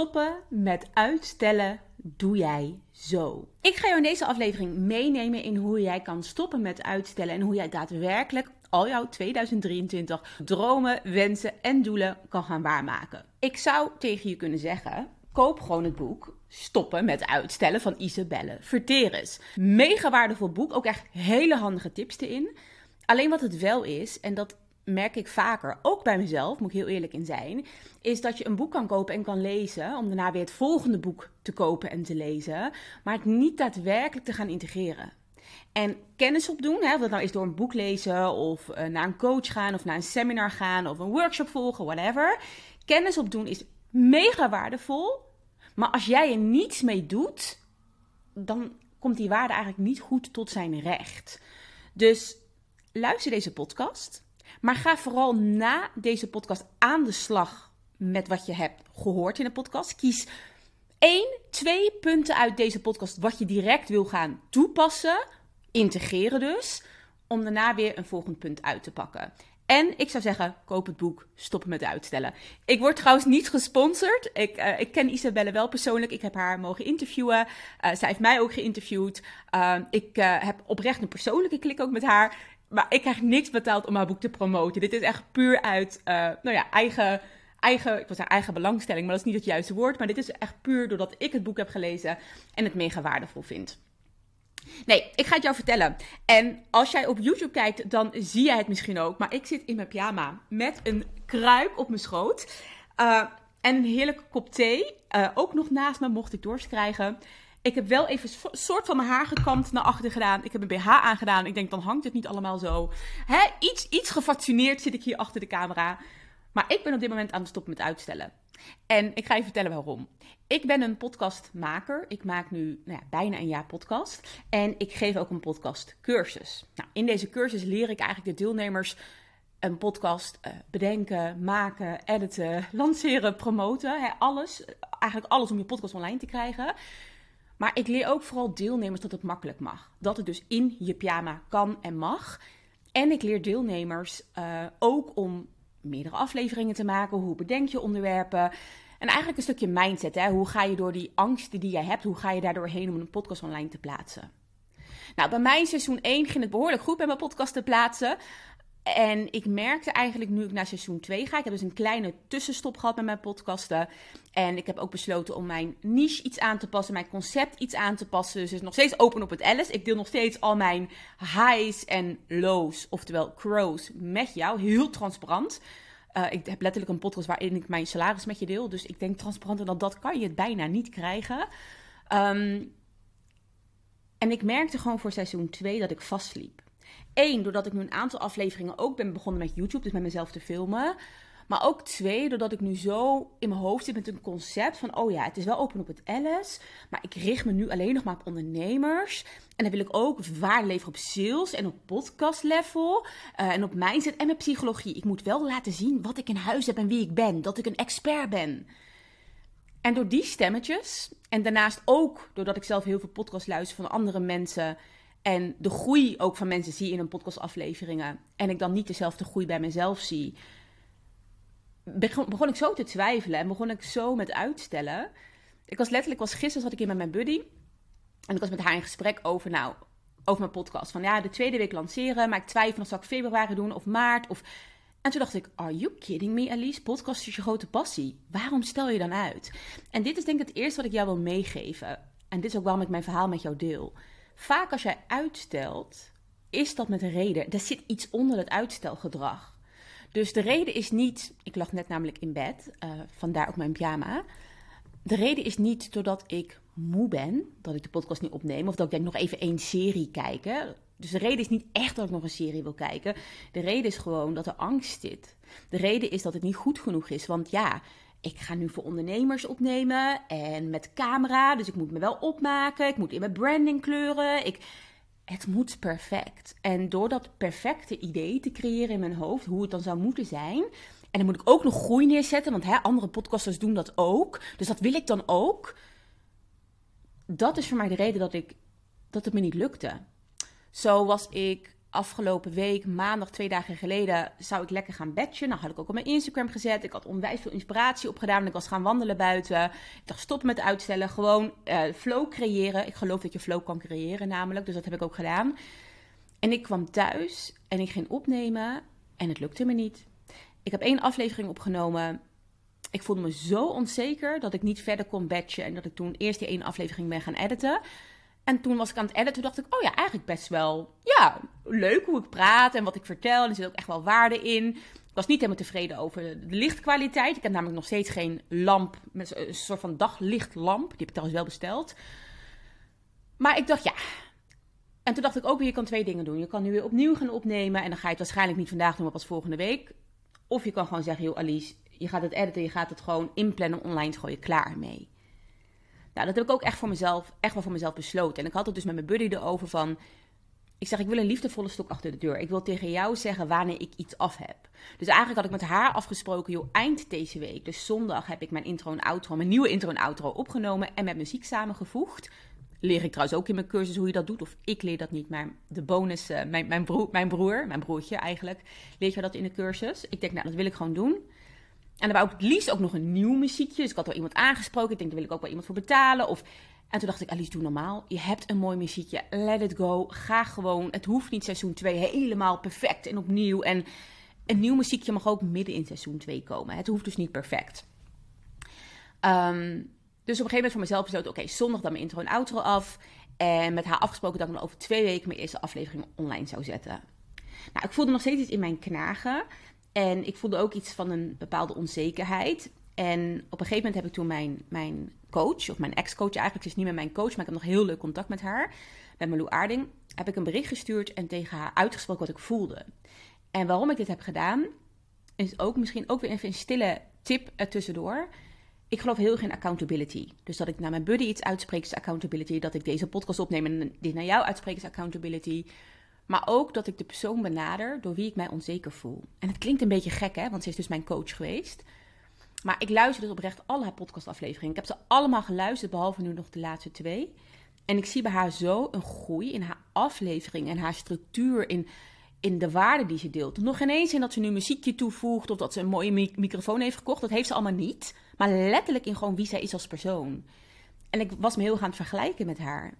Stoppen met uitstellen doe jij zo. Ik ga jou in deze aflevering meenemen in hoe jij kan stoppen met uitstellen en hoe jij daadwerkelijk al jouw 2023 dromen, wensen en doelen kan gaan waarmaken. Ik zou tegen je kunnen zeggen: koop gewoon het boek Stoppen met uitstellen van Isabelle Verteres. Mega waardevol boek, ook echt hele handige tips erin. Alleen wat het wel is, en dat merk ik vaker, ook bij mezelf, moet ik heel eerlijk in zijn, is dat je een boek kan kopen en kan lezen, om daarna weer het volgende boek te kopen en te lezen, maar het niet daadwerkelijk te gaan integreren. En kennis opdoen, of dat nou is door een boek lezen, of uh, naar een coach gaan, of naar een seminar gaan, of een workshop volgen, whatever. Kennis opdoen is mega waardevol, maar als jij er niets mee doet, dan komt die waarde eigenlijk niet goed tot zijn recht. Dus luister deze podcast. Maar ga vooral na deze podcast aan de slag met wat je hebt gehoord in de podcast. Kies één, twee punten uit deze podcast wat je direct wil gaan toepassen, integreren dus, om daarna weer een volgend punt uit te pakken. En ik zou zeggen, koop het boek, stoppen met uitstellen. Ik word trouwens niet gesponsord. Ik, uh, ik ken Isabelle wel persoonlijk. Ik heb haar mogen interviewen. Uh, zij heeft mij ook geïnterviewd. Uh, ik heb oprecht een persoonlijke klik ook met haar. Maar ik krijg niks betaald om haar boek te promoten. Dit is echt puur uit, uh, nou ja, eigen, eigen, ik wil zeggen eigen belangstelling, maar dat is niet het juiste woord. Maar dit is echt puur doordat ik het boek heb gelezen en het mega waardevol vind. Nee, ik ga het jou vertellen. En als jij op YouTube kijkt, dan zie jij het misschien ook. Maar ik zit in mijn pyjama met een kruik op mijn schoot. Uh, en een heerlijke kop thee. Uh, ook nog naast me, mocht ik dorst krijgen. Ik heb wel even een soort van mijn haar gekamd naar achter gedaan. Ik heb een BH aangedaan. Ik denk, dan hangt het niet allemaal zo. Hè? Iets, iets gefascineerd zit ik hier achter de camera. Maar ik ben op dit moment aan het stoppen met uitstellen. En ik ga je vertellen waarom. Ik ben een podcastmaker. Ik maak nu nou ja, bijna een jaar podcast. En ik geef ook een podcastcursus. Nou, in deze cursus leer ik eigenlijk de deelnemers een podcast uh, bedenken, maken, editen, lanceren, promoten. Hè, alles. Eigenlijk alles om je podcast online te krijgen. Maar ik leer ook vooral deelnemers dat het makkelijk mag. Dat het dus in je pyjama kan en mag. En ik leer deelnemers uh, ook om meerdere afleveringen te maken. Hoe bedenk je onderwerpen? En eigenlijk een stukje mindset. Hè? Hoe ga je door die angsten die jij hebt, hoe ga je daardoor heen om een podcast online te plaatsen? Nou, bij mij in seizoen 1 ging het behoorlijk goed bij mijn podcast te plaatsen. En ik merkte eigenlijk nu ik naar seizoen 2 ga. Ik heb dus een kleine tussenstop gehad met mijn podcasten. En ik heb ook besloten om mijn niche iets aan te passen, mijn concept iets aan te passen. Dus is nog steeds open op het Alice. Ik deel nog steeds al mijn highs en lows, oftewel crows, met jou. Heel transparant. Uh, ik heb letterlijk een podcast waarin ik mijn salaris met je deel. Dus ik denk transparanter dan dat kan je het bijna niet krijgen. Um, en ik merkte gewoon voor seizoen 2 dat ik vastliep. Eén, doordat ik nu een aantal afleveringen ook ben begonnen met YouTube, dus met mezelf te filmen. Maar ook twee, doordat ik nu zo in mijn hoofd zit met een concept van: oh ja, het is wel open op het Alice, maar ik richt me nu alleen nog maar op ondernemers. En dan wil ik ook waarde leveren op sales en op podcast level uh, en op mindset en op psychologie. Ik moet wel laten zien wat ik in huis heb en wie ik ben, dat ik een expert ben. En door die stemmetjes, en daarnaast ook doordat ik zelf heel veel podcasts luister van andere mensen en de groei ook van mensen zie in een podcastafleveringen. En ik dan niet dezelfde groei bij mezelf zie. Begon, ik zo te twijfelen en begon ik zo met uitstellen. Ik was letterlijk, was gisteren zat ik hier met mijn buddy. En ik was met haar in gesprek over, nou, over mijn podcast. Van ja, de tweede week lanceren, maar ik twijfel of zal ik februari doen of maart. Of... En toen dacht ik, are you kidding me Alice? Podcast is je grote passie. Waarom stel je dan uit? En dit is denk ik het eerste wat ik jou wil meegeven. En dit is ook waarom ik mijn verhaal met jou deel. Vaak als jij uitstelt, is dat met een reden. Er zit iets onder het uitstelgedrag. Dus de reden is niet, ik lag net namelijk in bed, uh, vandaar ook mijn pyjama. De reden is niet doordat ik moe ben, dat ik de podcast niet opneem, of dat ik denk nog even één serie kijken. Dus de reden is niet echt dat ik nog een serie wil kijken. De reden is gewoon dat er angst zit. De reden is dat het niet goed genoeg is. Want ja, ik ga nu voor ondernemers opnemen en met camera. Dus ik moet me wel opmaken. Ik moet in mijn branding kleuren. Ik, het moet perfect. En door dat perfecte idee te creëren in mijn hoofd, hoe het dan zou moeten zijn. En dan moet ik ook nog groei neerzetten, want hè, andere podcasters doen dat ook. Dus dat wil ik dan ook. Dat is voor mij de reden dat, ik, dat het me niet lukte. Zo was ik afgelopen week, maandag, twee dagen geleden, zou ik lekker gaan batchen. Nou had ik ook op mijn Instagram gezet. Ik had onwijs veel inspiratie opgedaan. Ik was gaan wandelen buiten. Ik dacht, stop met uitstellen. Gewoon uh, flow creëren. Ik geloof dat je flow kan creëren namelijk. Dus dat heb ik ook gedaan. En ik kwam thuis en ik ging opnemen en het lukte me niet. Ik heb één aflevering opgenomen. Ik voelde me zo onzeker dat ik niet verder kon batchen. En dat ik toen eerst die één aflevering ben gaan editen. En toen was ik aan het editen, toen dacht ik, oh ja, eigenlijk best wel, ja, leuk hoe ik praat en wat ik vertel. Er zit ook echt wel waarde in. Ik was niet helemaal tevreden over de lichtkwaliteit. Ik heb namelijk nog steeds geen lamp, een soort van daglichtlamp. Die heb ik trouwens wel besteld. Maar ik dacht, ja. En toen dacht ik ook weer, je kan twee dingen doen. Je kan nu weer opnieuw gaan opnemen. En dan ga je het waarschijnlijk niet vandaag doen, maar pas volgende week. Of je kan gewoon zeggen, joh Alice, je gaat het editen, je gaat het gewoon inplannen, online gooien, klaar mee. Nou, dat heb ik ook echt voor mezelf, echt wel voor mezelf besloten. En ik had het dus met mijn buddy erover van... Ik zeg, ik wil een liefdevolle stok achter de deur. Ik wil tegen jou zeggen wanneer ik iets af heb. Dus eigenlijk had ik met haar afgesproken, joh, eind deze week, dus zondag, heb ik mijn intro en outro, mijn nieuwe intro en outro opgenomen en met muziek samengevoegd. Leer ik trouwens ook in mijn cursus hoe je dat doet. Of ik leer dat niet, maar de bonus, uh, mijn, mijn, broer, mijn broer, mijn broertje eigenlijk, leert je dat in de cursus. Ik denk, nou, dat wil ik gewoon doen. En dan wou ik het liefst ook nog een nieuw muziekje. Dus ik had wel iemand aangesproken. Ik denk, daar wil ik ook wel iemand voor betalen. Of... En toen dacht ik, Alice, doe normaal. Je hebt een mooi muziekje. Let it go. Ga gewoon. Het hoeft niet seizoen 2 helemaal perfect en opnieuw. En een nieuw muziekje mag ook midden in seizoen 2 komen. Het hoeft dus niet perfect. Um, dus op een gegeven moment voor mezelf besloten, oké, zondag dan mijn intro en outro af. En met haar afgesproken dat ik dan over twee weken mijn eerste aflevering online zou zetten. Nou, ik voelde nog steeds iets in mijn knagen. En ik voelde ook iets van een bepaalde onzekerheid. En op een gegeven moment heb ik toen mijn, mijn coach, of mijn ex-coach eigenlijk, is niet meer mijn coach, maar ik heb nog heel leuk contact met haar, met Malou Aarding, heb ik een bericht gestuurd en tegen haar uitgesproken wat ik voelde. En waarom ik dit heb gedaan, is ook misschien ook weer even een stille tip ertussendoor. Ik geloof heel erg in accountability. Dus dat ik naar mijn buddy iets uitspreek is accountability. Dat ik deze podcast opneem en dit naar jou uitspreek is accountability. Maar ook dat ik de persoon benader door wie ik mij onzeker voel. En het klinkt een beetje gek, hè? Want ze is dus mijn coach geweest. Maar ik luister dus oprecht alle haar podcastafleveringen. Ik heb ze allemaal geluisterd, behalve nu nog de laatste twee. En ik zie bij haar zo een groei in haar aflevering en haar structuur, in, in de waarde die ze deelt. Nog ineens in dat ze nu muziekje toevoegt of dat ze een mooie microfoon heeft gekocht. Dat heeft ze allemaal niet. Maar letterlijk in gewoon wie zij is als persoon. En ik was me heel erg aan het vergelijken met haar.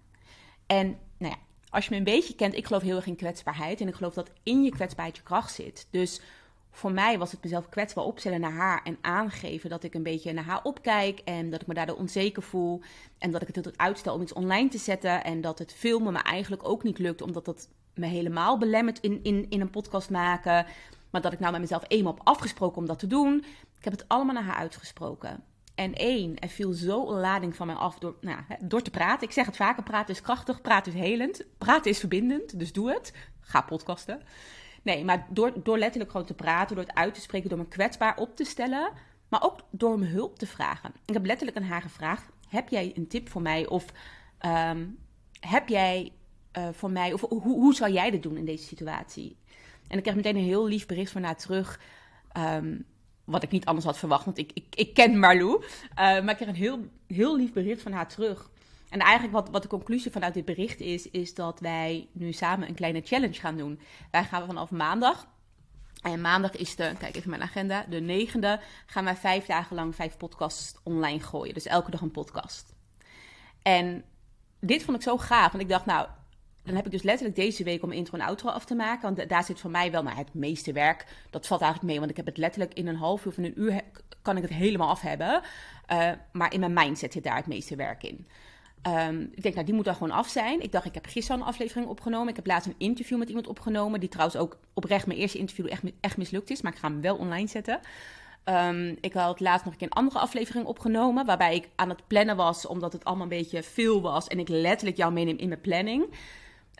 En nou ja, als je me een beetje kent, ik geloof heel erg in kwetsbaarheid. En ik geloof dat in je kwetsbaarheid je kracht zit. Dus voor mij was het mezelf kwetsbaar opstellen naar haar en aangeven dat ik een beetje naar haar opkijk en dat ik me daardoor onzeker voel en dat ik het uitstel om iets online te zetten en dat het filmen me eigenlijk ook niet lukt omdat dat me helemaal belemmert in, in, in een podcast maken, maar dat ik nou met mezelf eenmaal heb afgesproken om dat te doen. Ik heb het allemaal naar haar uitgesproken. En één, er viel zo een lading van mij af door, nou, door te praten. Ik zeg het vaker, praten is krachtig, praten is helend. Praten is verbindend, dus doe het. Ga podcasten. Nee, maar door, door letterlijk gewoon te praten, door het uit te spreken, door me kwetsbaar op te stellen. Maar ook door me hulp te vragen. Ik heb letterlijk aan haar gevraagd, heb jij een tip voor mij? Of ehm, heb jij uh, voor mij, of hoe, hoe zou jij dit doen in deze situatie? En ik kreeg meteen een heel lief bericht van haar terug. Um, wat ik niet anders had verwacht, want ik, ik, ik ken Marlou. Uh, maar ik kreeg een heel, heel lief bericht van haar terug. En eigenlijk wat, wat de conclusie vanuit dit bericht is, is dat wij nu samen een kleine challenge gaan doen. Wij gaan vanaf maandag, en maandag is de, kijk even mijn agenda, de negende, gaan wij vijf dagen lang vijf podcasts online gooien. Dus elke dag een podcast. En dit vond ik zo gaaf, want ik dacht, nou, dan heb ik dus letterlijk deze week om intro en outro af te maken. Want daar zit voor mij wel maar het meeste werk. Dat valt eigenlijk mee, want ik heb het letterlijk in een half uur of een uur kan ik het helemaal af hebben. Uh, maar in mijn mindset zit daar het meeste werk in. Um, ik denk, nou, die moet er gewoon af zijn. Ik dacht, ik heb gisteren een aflevering opgenomen. Ik heb laatst een interview met iemand opgenomen. Die trouwens ook oprecht mijn eerste interview echt, echt mislukt is. Maar ik ga hem wel online zetten. Um, ik had laatst nog een andere aflevering opgenomen. Waarbij ik aan het plannen was, omdat het allemaal een beetje veel was. En ik letterlijk jou meeneem in mijn planning.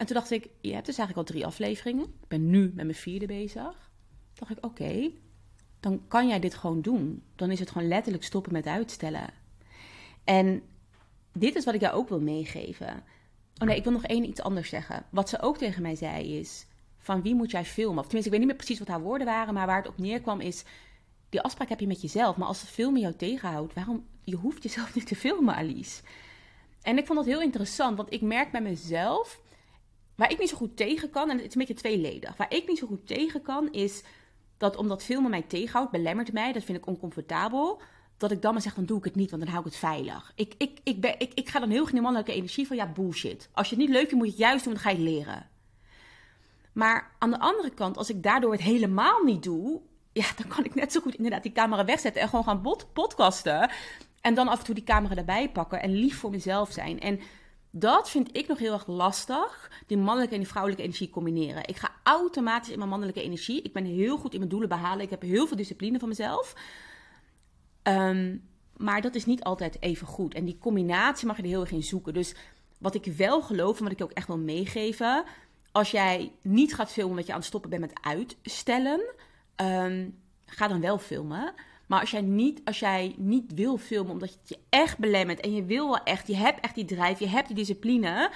En toen dacht ik, je hebt dus eigenlijk al drie afleveringen. Ik ben nu met mijn vierde bezig. Toen dacht ik, oké, dan kan jij dit gewoon doen. Dan is het gewoon letterlijk stoppen met uitstellen. En dit is wat ik jou ook wil meegeven. Oh nee, ik wil nog één iets anders zeggen. Wat ze ook tegen mij zei is, van wie moet jij filmen? Of tenminste, ik weet niet meer precies wat haar woorden waren, maar waar het op neerkwam is, die afspraak heb je met jezelf. Maar als het filmen jou tegenhoudt, waarom, je hoeft jezelf niet te filmen, Alice. En ik vond dat heel interessant, want ik merk bij mezelf waar ik niet zo goed tegen kan, en het is een beetje tweeledig. Waar ik niet zo goed tegen kan, is dat omdat filmen mij tegenhoudt, belemmert mij, dat vind ik oncomfortabel. Dat ik dan maar zeg, dan doe ik het niet, want dan hou ik het veilig. Ik, ik, ik, ben, ik, ik ga dan heel de mannelijke energie van, ja, bullshit. Als je het niet leuk vindt, moet je het juist doen, dan ga je het leren. Maar aan de andere kant, als ik daardoor het helemaal niet doe, ja, dan kan ik net zo goed inderdaad die camera wegzetten en gewoon gaan podcasten. En dan af en toe die camera erbij pakken en lief voor mezelf zijn. En dat vind ik nog heel erg lastig, die mannelijke en die vrouwelijke energie combineren. Ik ga automatisch in mijn mannelijke energie. Ik ben heel goed in mijn doelen behalen. Ik heb heel veel discipline van mezelf. Ehm, maar dat is niet altijd even goed. En die combinatie mag je er heel erg in zoeken. Dus wat ik wel geloof en wat ik ook echt wil meegeven. Als jij niet gaat filmen omdat je aan het stoppen bent met uitstellen, ehm, ga dan wel filmen. Maar als jij, niet, als jij niet wil filmen omdat het je echt belemmert en je wil wel echt, je hebt echt die drijf, je hebt die discipline,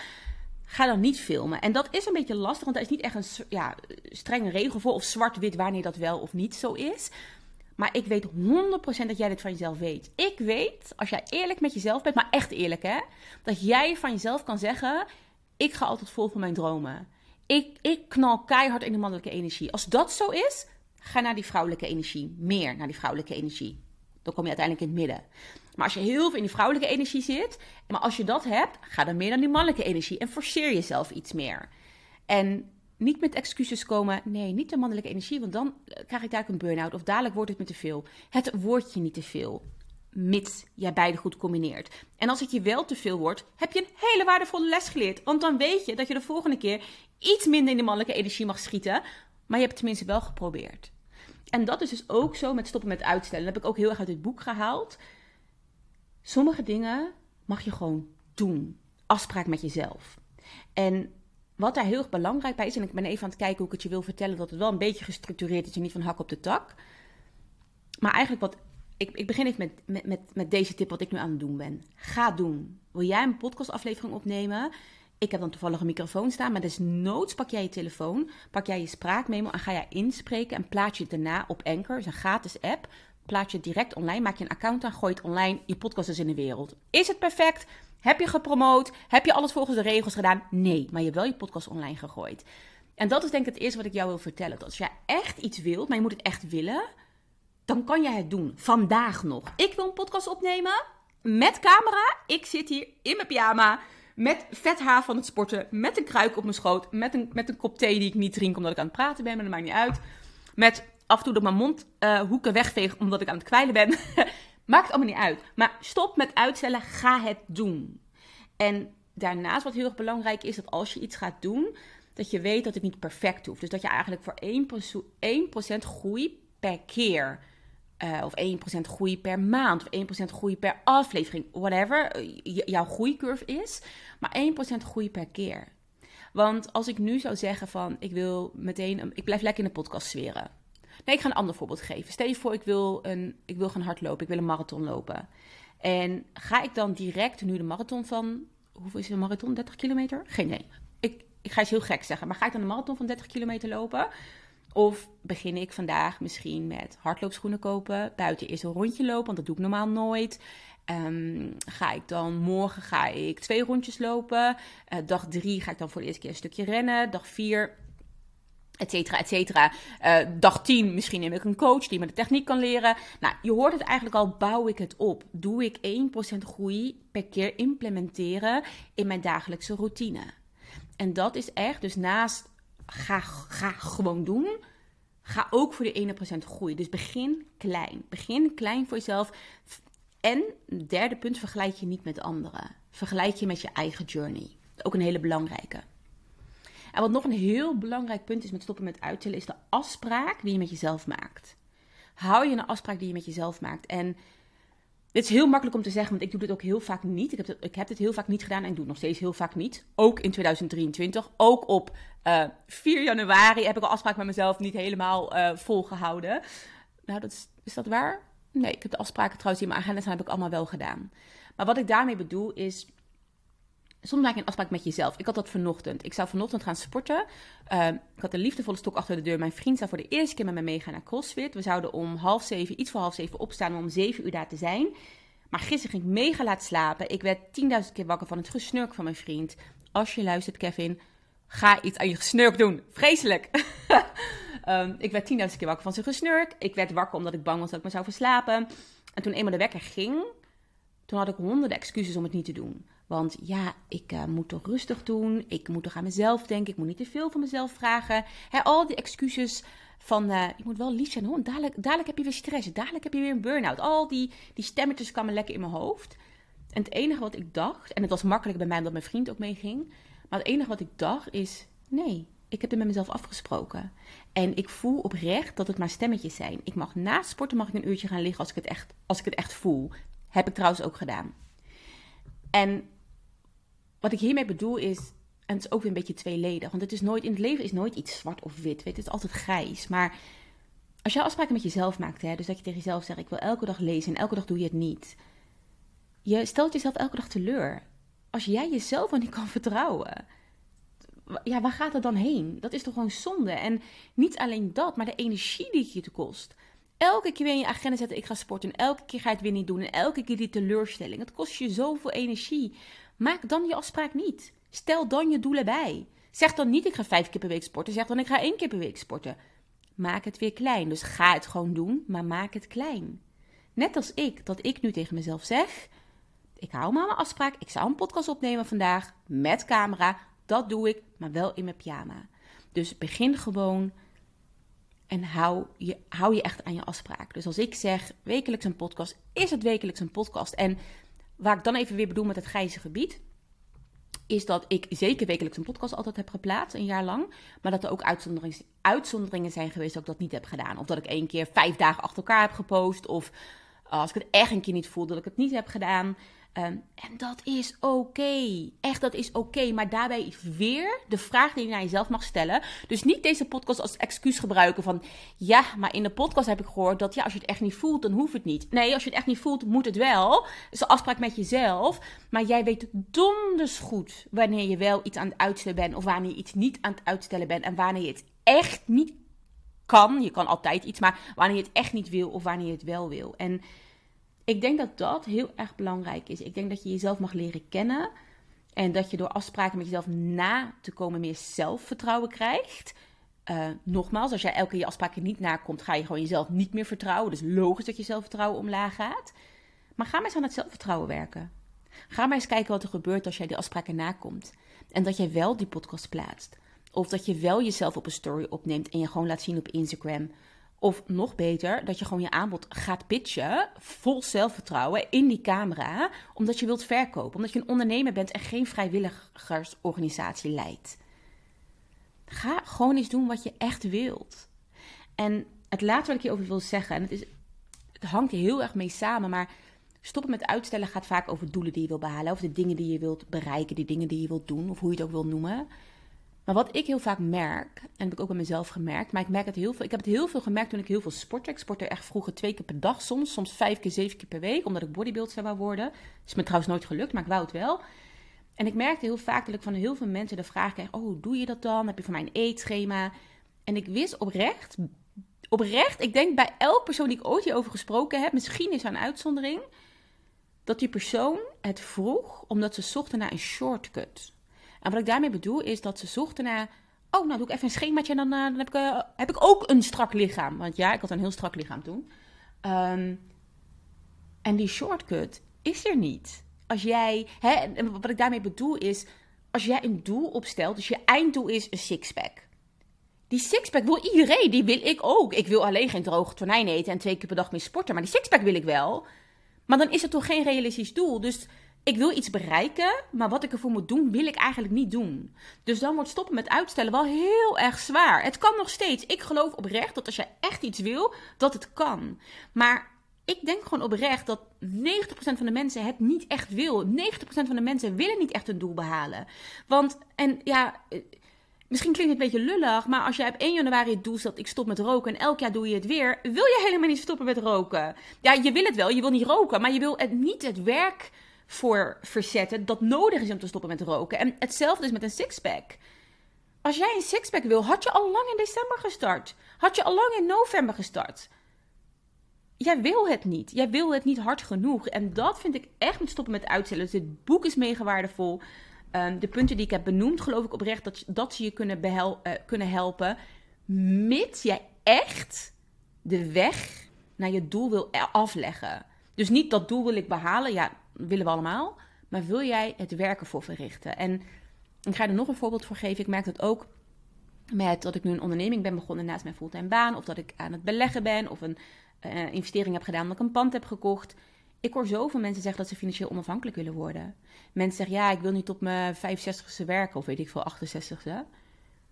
ga dan niet filmen. En dat is een beetje lastig, want daar is niet echt een ja, strenge regel voor of zwart-wit wanneer dat wel of niet zo is. Maar ik weet 100% dat jij dit van jezelf weet. Ik weet, als jij eerlijk met jezelf bent, maar echt eerlijk hè, dat jij van jezelf kan zeggen: Ik ga altijd vol voor mijn dromen. Ik, ik knal keihard in de mannelijke energie. Als dat zo is, ga naar die vrouwelijke energie. Meer naar die vrouwelijke energie. Dan kom je uiteindelijk in het midden. Maar als je heel veel in die vrouwelijke energie zit, maar als je dat hebt, ga dan meer naar die mannelijke energie en forceer jezelf iets meer. En niet met excuses komen, nee, niet de mannelijke energie, want dan krijg ik daar een burn-out of dadelijk wordt het me te veel. Het wordt je niet te veel, mits jij beide goed combineert. En als het je wel te veel wordt, heb je een hele waardevolle les geleerd. Want dan weet je dat je de volgende keer iets minder in de mannelijke energie mag schieten, maar je hebt het tenminste wel geprobeerd. En dat is dus ook zo met stoppen met uitstellen. Dat heb ik ook heel erg uit dit boek gehaald. Sommige dingen mag je gewoon doen. Afspraak met jezelf. En wat daar heel erg belangrijk bij is, en ik ben even aan het kijken hoe ik het je wil vertellen, dat het wel een beetje gestructureerd is en niet van hak op de tak. Maar eigenlijk wat. Ik, ik begin even met, met, met, met deze tip wat ik nu aan het doen ben. Ga doen. Wil jij een podcastaflevering opnemen? Ik heb dan toevallig een microfoon staan, maar desnoods pak jij je telefoon, pak jij je spraakmemo en ga jij inspreken en plaats je het daarna op Anchor, is een gratis app. Plaats je het direct online, maak je een account aan, gooi het online, je podcast is in de wereld. Is het perfect? Heb je gepromoot? Heb je alles volgens de regels gedaan? Nee, maar je hebt wel je podcast online gegooid. En dat is denk ik het eerste wat ik jou wil vertellen. Dat als jij echt iets wilt, maar je moet het echt willen, dan kan jij het doen. Vandaag nog. Ik wil een podcast opnemen met camera. Ik zit hier in mijn pyjama met vet haar van het sporten. Met een kruik op mijn schoot. Met een, met een kop thee die ik niet drink omdat ik aan het praten ben. Maar dat maakt niet uit. Met af en toe dat mijn mondhoeken uh, wegveeg omdat ik aan het kwijlen ben. maakt allemaal niet uit. Maar stop met uitstellen. Ga het doen. En daarnaast wat heel erg belangrijk is. Dat als je iets gaat doen. Dat je weet dat het niet perfect hoeft. Dus dat je eigenlijk voor 1%, 1% groei per keer uh, of 1% groei per maand, of 1% groei per aflevering, whatever eh, jouw groeicurve is, maar 1% groei per keer. Want als ik nu zou zeggen van ik wil meteen, ik blijf lekker in de podcast sferen. Nee, ik ga een ander voorbeeld geven. Stel je voor, ik wil, een, ik wil gaan hardlopen, ik wil een marathon lopen. En ga ik dan direct nu de marathon van, hoeveel is een marathon? 30 kilometer? Geen idee. Ik, ik ga iets heel gek zeggen, maar ga ik dan een marathon van 30 kilometer lopen? Of begin ik vandaag misschien met hardloopschoenen kopen, buiten eerst een rondje lopen, want dat doe ik normaal nooit. Um, ga ik dan morgen ga ik twee rondjes lopen. Uh, dag drie ga ik dan voor de eerste keer een stukje rennen. Dag vier, et cetera, et cetera. Uh, dag tien misschien neem ik een coach die me de techniek kan leren. Nou, je hoort het eigenlijk al, bouw ik het op. Doe ik 1% groei per keer implementeren in mijn dagelijkse routine. En dat is echt, dus naast ga, ga gewoon doen. Ga ook voor ene procent groeien. Dus begin klein. Begin klein voor jezelf. En derde punt, vergelijk je niet met anderen. Vergelijk je met je eigen journey. Ook een hele belangrijke. En wat nog een heel belangrijk punt is met stoppen met uittellen, is de afspraak die je met jezelf maakt. Hou je een afspraak die je met jezelf maakt. En dit is heel makkelijk om te zeggen, want ik doe dit ook heel vaak niet. Ik heb, het, ik heb dit heel vaak niet gedaan en doe het nog steeds heel vaak niet. Ook in 2023. Ook op uh, eh, 4 januari heb ik al afspraak met mezelf niet helemaal uh, volgehouden. Nou, dat is, is dat waar? Nee, ik heb de afspraken trouwens in mijn agenda staan, heb ik allemaal wel gedaan. Maar wat ik daarmee bedoel is, soms maak je een afspraak met jezelf. Ik had dat vanochtend. Ik zou vanochtend gaan sporten. Uh, ik had een liefdevolle stok achter de deur. Mijn vriend zou voor de eerste keer met me meegaan naar CrossFit. We zouden om half zeven, iets voor half zeven opstaan om om zeven uur daar te zijn. Maar gisteren ging ik mega laat slapen. Ik werd 10.000 keer wakker van het gesnurk van mijn vriend. Als je luistert, Kevin, Ga iets aan je gesnurk doen. Vreselijk. um, ik werd tienduizend keer wakker van zijn gesnurk. Ik werd wakker omdat ik bang was dat ik me zou verslapen. En toen eenmaal de wekker ging, toen had ik honderden excuses om het niet te doen. Want ja, ik uh, moet toch rustig doen. Ik moet toch aan mezelf denken. Ik moet niet te veel van mezelf vragen. al die excuses van uh, je moet wel lief zijn hoor. Dadelijk, dadelijk heb je weer stress. Dadelijk heb je weer een burn-out. Al die, die stemmetjes kwamen lekker in mijn hoofd. En het enige wat ik dacht, en het was makkelijk bij mij omdat mijn vriend ook meeging. Maar het enige wat ik dacht is: nee, ik heb het met mezelf afgesproken. En ik voel oprecht dat het maar stemmetjes zijn. Ik mag na sporten mag ik een uurtje gaan liggen als ik het echt, als ik het echt voel. Heb ik trouwens ook gedaan. En wat ik hiermee bedoel is, en het is ook weer een beetje tweeledig. Want het is nooit, in het leven is nooit iets zwart of wit. Het is altijd grijs. Maar als je afspraken met jezelf maakt, hè, dus dat je tegen jezelf zegt: Ik wil elke dag lezen en elke dag doe je het niet. Je stelt jezelf elke dag teleur. Als jij jezelf al niet kan vertrouwen, ja, waar gaat het dan heen? Dat is toch gewoon zonde? En niet alleen dat, maar de energie die het je te kost. Elke keer weer in je agenda zetten: Ik ga sporten. En elke keer ga je het weer niet doen. En elke keer die teleurstelling. Het kost je zoveel energie. Maak dan je afspraak niet. Stel dan je doelen bij. Zeg dan niet: Ik ga vijf keer per week sporten. Zeg dan: Ik ga één keer per week sporten. Maak het weer klein. Dus ga het gewoon doen, maar maak het klein. Net als ik, dat ik nu tegen mezelf zeg: Ik hou me aan mijn afspraak. Ik zou een podcast opnemen vandaag met camera. Dat doe ik, maar wel in mijn pyjama. Dus begin gewoon en hou je, hou je echt aan je afspraak. Dus als ik zeg wekelijks een podcast, is het wekelijks een podcast. En waar ik dan even weer bedoel met het grijze gebied, is dat ik zeker wekelijks een podcast altijd heb geplaatst, een jaar lang. Maar dat er ook uitzonderingen, uitzonderingen zijn geweest dat ik dat niet heb gedaan. Of dat ik één keer vijf dagen achter elkaar heb gepost. Of als ik het echt een keer niet voel, dat ik het niet heb gedaan. Um, en dat is oké. Echt, dat is oké. Maar daarbij weer de vraag die je naar jezelf mag stellen. Dus niet deze podcast als excuus gebruiken van... Ja, maar in de podcast heb ik gehoord dat ja, als je het echt niet voelt, dan hoeft het niet. Nee, als je het echt niet voelt, moet het wel. Dus een afspraak met jezelf. Maar jij weet donders goed wanneer je wel iets aan het uitstellen bent... of wanneer je iets niet aan het uitstellen bent. En wanneer je het echt niet kan. Je kan altijd iets, maar wanneer je het echt niet wil of wanneer je het wel wil. En ik denk dat dat heel erg belangrijk is. Ik denk dat je jezelf mag leren kennen. En dat je door afspraken met jezelf na te komen meer zelfvertrouwen krijgt. Uh, nogmaals, als jij elke keer je afspraken niet nakomt, ga je gewoon jezelf niet meer vertrouwen. Dus logisch dat je zelfvertrouwen omlaag gaat. Maar ga maar eens aan het zelfvertrouwen werken. Ga maar eens kijken wat er gebeurt als jij die afspraken nakomt. En dat jij wel die podcast plaatst. Of dat je wel jezelf op een story opneemt en je gewoon laat zien op Instagram. Of nog beter, dat je gewoon je aanbod gaat pitchen, vol zelfvertrouwen, in die camera, omdat je wilt verkopen. Omdat je een ondernemer bent en geen vrijwilligersorganisatie leidt. Ga gewoon eens doen wat je echt wilt. En het laatste wat ik hierover wil zeggen, en het, is, het hangt heel erg mee samen, maar stoppen met uitstellen gaat vaak over doelen die je wilt behalen, over de dingen die je wilt bereiken, die dingen die je wilt doen, of hoe je het ook wil noemen. Maar wat ik heel vaak merk, en heb ik ook bij mezelf gemerkt, maar ik merk het heel veel. Ik heb het heel veel gemerkt toen ik heel veel sportte. Ik sportte echt vroeger twee keer per dag, soms, soms vijf keer, zeven keer per week, omdat ik bodybuilder wou worden. Is me trouwens nooit gelukt, maar ik wou het wel. En ik merkte heel vaak dat ik van heel veel mensen de vraag kreeg: Oh, hoe doe je dat dan? Heb je voor mij een eetschema? En ik wist oprecht, oprecht, ik denk bij elk persoon die ik ooit hierover gesproken heb, misschien is er een uitzondering, dat die persoon het vroeg omdat ze zochten naar een shortcut. En wat ik daarmee bedoel is dat ze zochten naar. Oh, nou doe ik even een schemaatje en dan, uh, dan heb, ik, uh, heb ik ook een strak lichaam. Want ja, ik had een heel strak lichaam toen. Um, en die shortcut is er niet. Als jij, hè, wat ik daarmee bedoel is, als jij een doel opstelt, dus je einddoel is een sixpack. Die sixpack wil iedereen, die wil ik ook. Ik wil alleen geen droge tonijn eten en twee keer per dag meer sporten, maar die sixpack wil ik wel. Maar dan is het toch geen realistisch doel. Dus ik wil iets bereiken, maar wat ik ervoor moet doen, wil ik eigenlijk niet doen. Dus dan wordt stoppen met uitstellen wel heel erg zwaar. Het kan nog steeds. Ik geloof oprecht dat als je echt iets wil, dat het kan. Maar ik denk gewoon oprecht dat 90% van de mensen het niet echt wil. 90% van de mensen willen niet echt een doel behalen. Want, en ja, eh, misschien klinkt het een beetje lullig, maar als jij op 1 januari het doel stelt, ik stop met roken en elk jaar doe je het weer, wil je helemaal niet stoppen met roken. Ja, je wil het wel, je wil niet roken, maar je wil het, niet het werk voor verzetten dat nodig is om te stoppen met roken. En hetzelfde is met een sixpack. Als jij een sixpack wil, had je al lang in december gestart. Had je al lang in november gestart. Jij wil het niet. Jij wil het niet hard genoeg. En dat vind ik echt met stoppen met uitstellen. Dus dit boek is mega waardevol. Ehm, de punten die ik heb benoemd, geloof ik oprecht dat, dat ze je kunnen, behel, uh, kunnen helpen. Mits jij echt de weg naar je doel wil afleggen. Dus niet dat doel wil ik behalen, ja, willen we allemaal. Maar wil jij het werken voor verrichten? En ik ga er nog een voorbeeld voor geven. Ik merk dat ook met dat ik nu een onderneming ben begonnen naast mijn fulltime baan. Of dat ik aan het beleggen ben. Of een uh, investering heb gedaan omdat ik een pand heb gekocht. Ik hoor zoveel mensen zeggen dat ze financieel onafhankelijk willen worden. Mensen zeggen, ja, ik wil niet op mijn 65ste werken of weet ik veel, 68ste.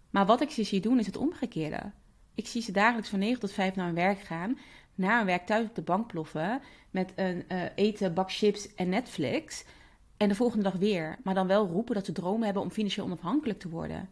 Maar wat ik ze zie doen is het omgekeerde. Ik zie ze dagelijks van 9 tot 5 naar hun werk gaan. Na hun werk thuis op de bank ploffen. Met een uh, eten, bak chips en Netflix. En de volgende dag weer. Maar dan wel roepen dat ze dromen hebben om financieel onafhankelijk te worden.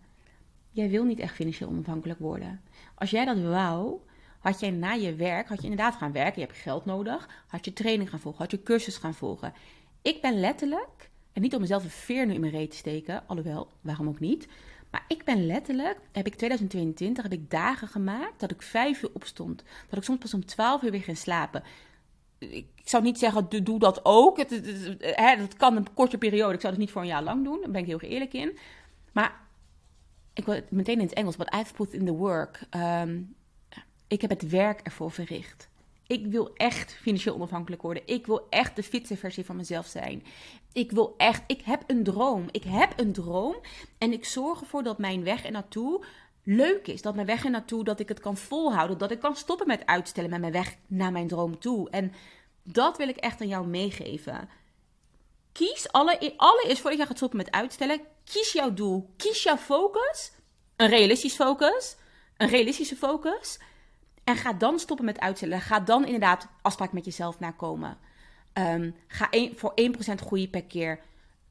Jij wil niet echt financieel onafhankelijk worden. Als jij dat wou, had jij na je werk, had je inderdaad gaan werken, je hebt geld nodig, had je training gaan volgen, had je cursus gaan volgen. Ik ben letterlijk, en niet om mezelf een veer nu in mijn reet te steken, alhoewel, waarom ook niet, maar ik ben letterlijk, heb ik 2022, heb ik dagen gemaakt dat ik vijf uur opstond. Dat ik soms pas om twaalf uur weer ging slapen. Ik zou niet zeggen, doe dat ook. Het, het, kan een korte periode. Ik zou het niet voor een jaar lang doen. Daar ben ik heel eerlijk in. Maar ik wil meteen in het Engels, but I've put in the work. Um, ik heb het werk ervoor verricht. Ik wil echt financieel onafhankelijk worden. Ik wil echt de fitste versie van mezelf zijn. Ik wil echt, ik heb een droom. Ik heb een droom en ik zorg ervoor dat mijn weg er naartoe leuk is. Dat mijn weg er naartoe, dat ik het kan volhouden. Dat ik kan stoppen met uitstellen met mijn weg naar mijn droom toe. En dat wil ik echt aan jou meegeven. Kies alle, allereerst voordat je gaat stoppen met uitstellen, kies jouw doel. Kies jouw focus. Een realistisch focus. Een realistische focus. En ga dan stoppen met uitstellen. Ga dan inderdaad afspraak met jezelf nakomen. Um, ga voor 1% groeien per keer.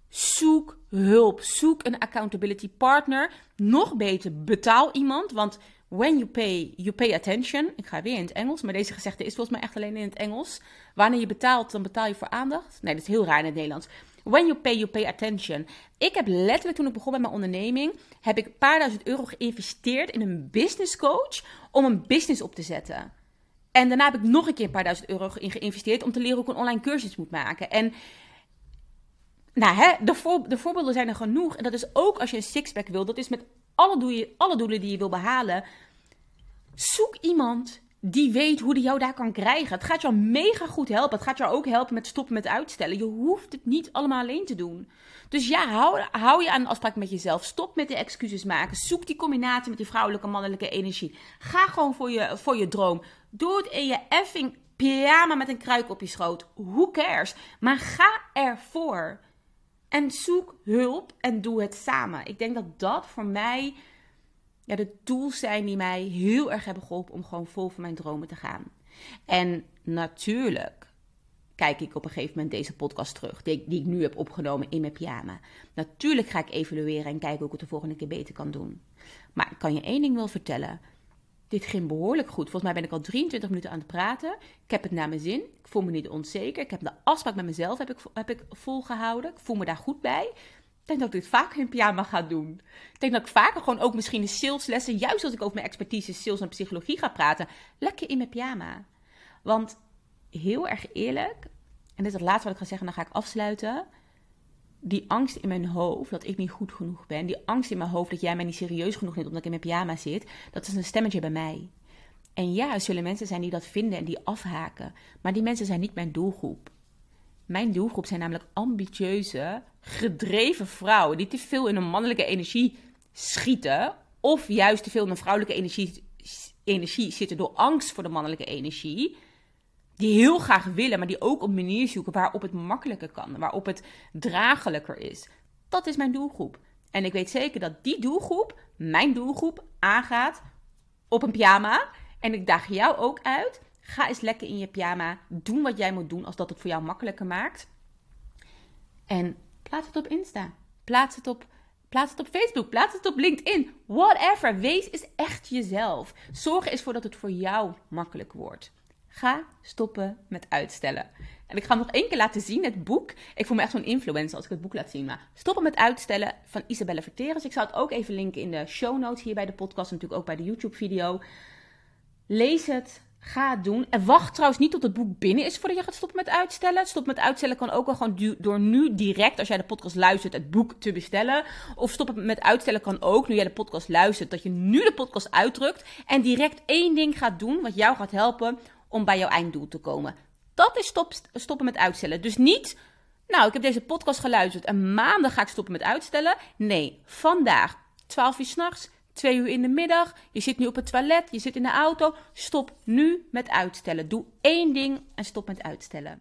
Zoek hulp. Zoek een accountability partner. Nog beter, betaal iemand. Want when you pay, you pay attention. Ik ga weer in het Engels, maar deze gezegde is volgens mij echt alleen in het Engels. Wanneer je betaalt, dan betaal je voor aandacht. Nee, dat is heel raar in het Nederlands. When you pay, you pay attention. Ik heb letterlijk toen ik begon met mijn onderneming, heb ik een paar duizend euro geïnvesteerd in een business coach om een business op te zetten. En daarna heb ik nog een keer een paar duizend euro in geïnvesteerd om te leren hoe ik een online cursus moet maken. En nou, hè, de, voor, de voorbeelden zijn er genoeg. En dat is ook als je een sixpack wil. Dat is met alle, doel, alle doelen die je wil behalen. Zoek iemand die weet hoe die jou daar kan krijgen. Het gaat jou mega goed helpen. Het gaat jou ook helpen met stoppen met uitstellen. Je hoeft het niet allemaal alleen te doen. Dus ja, hou, hou je aan de afspraak met jezelf. Stop met de excuses maken. Zoek die combinatie met die vrouwelijke mannelijke energie. Ga gewoon voor je, voor je droom. Doe het in je effing pyjama met een kruik op je schoot. Who cares? Maar ga ervoor. En zoek hulp en doe het samen. Ik denk dat dat voor mij ja, de tools zijn die mij heel erg hebben geholpen om gewoon vol voor mijn dromen te gaan. En natuurlijk kijk ik op een gegeven moment deze podcast terug, die, die ik nu heb opgenomen in mijn pyjama. Natuurlijk ga ik evalueren en kijken hoe ik het de volgende keer beter kan doen. Maar ik kan je één ding wel vertellen. Dit ging behoorlijk goed. Volgens mij ben ik al 23 minuten aan het praten. Ik heb het naar mijn zin. Ik voel me niet onzeker. Ik heb de afspraak met mezelf heb ik, heb ik volgehouden. Ik voel me daar goed bij denk dat ik dit vaker in pyjama ga doen. Ik denk dat ik vaker gewoon ook misschien de saleslessen, juist als ik over mijn expertise sales en psychologie ga praten, lekker in mijn pyjama. Want heel erg eerlijk, en dit is het laatste wat ik ga zeggen, dan ga ik afsluiten. Die angst in mijn hoofd dat ik niet goed genoeg ben, die angst in mijn hoofd dat jij mij niet serieus genoeg neemt omdat ik in mijn pyjama zit, dat is een stemmetje bij mij. En ja, er zullen mensen zijn die dat vinden en die afhaken, maar die mensen zijn niet mijn doelgroep. Mijn doelgroep zijn namelijk ambitieuze, gedreven vrouwen die te veel in een mannelijke energie schieten. Of juist te veel in een vrouwelijke energie, energie zitten door angst voor de mannelijke energie. Die heel graag willen, maar die ook op manier zoeken waarop het makkelijker kan. Waarop het draaglijker is. Dat is mijn doelgroep. En ik weet zeker dat die doelgroep, mijn doelgroep, aangaat op een pyjama. En ik daag jou ook uit Ga eens lekker in je pyjama. Doen wat jij moet doen als dat het voor jou makkelijker maakt. En plaats het op Insta. Plaats het op, plaats het op Facebook. Plaats het op LinkedIn. Whatever. Wees eens echt jezelf. Zorg er eens voor dat het voor jou makkelijk wordt. Ga stoppen met uitstellen. En ik ga nog één keer laten zien, het boek. Ik voel me echt zo'n influencer als ik het boek laat zien. Maar Stoppen met uitstellen van Isabelle Verteres. Ik zal het ook even linken in de show notes hier bij de podcast. En natuurlijk ook bij de YouTube video. Lees het Ga doen. En wacht trouwens niet tot het boek binnen is voordat je gaat stoppen met uitstellen. Stop met uitstellen kan ook al gewoon door nu direct, als jij de podcast luistert, het boek te bestellen. Of stoppen met uitstellen kan ook, nu jij de podcast luistert, dat je nu de podcast uitdrukt. En direct één ding gaat doen wat jou gaat helpen om bij jouw einddoel te komen. Dat is stop, stoppen met uitstellen. Dus niet, nou, ik heb deze podcast geluisterd en maandag ga ik stoppen met uitstellen. Nee, vandaag, 12 uur s'nachts twee uur in de middag, je zit nu op het toilet, je zit in de auto. Stop nu met uitstellen. Doe één ding en stop met uitstellen.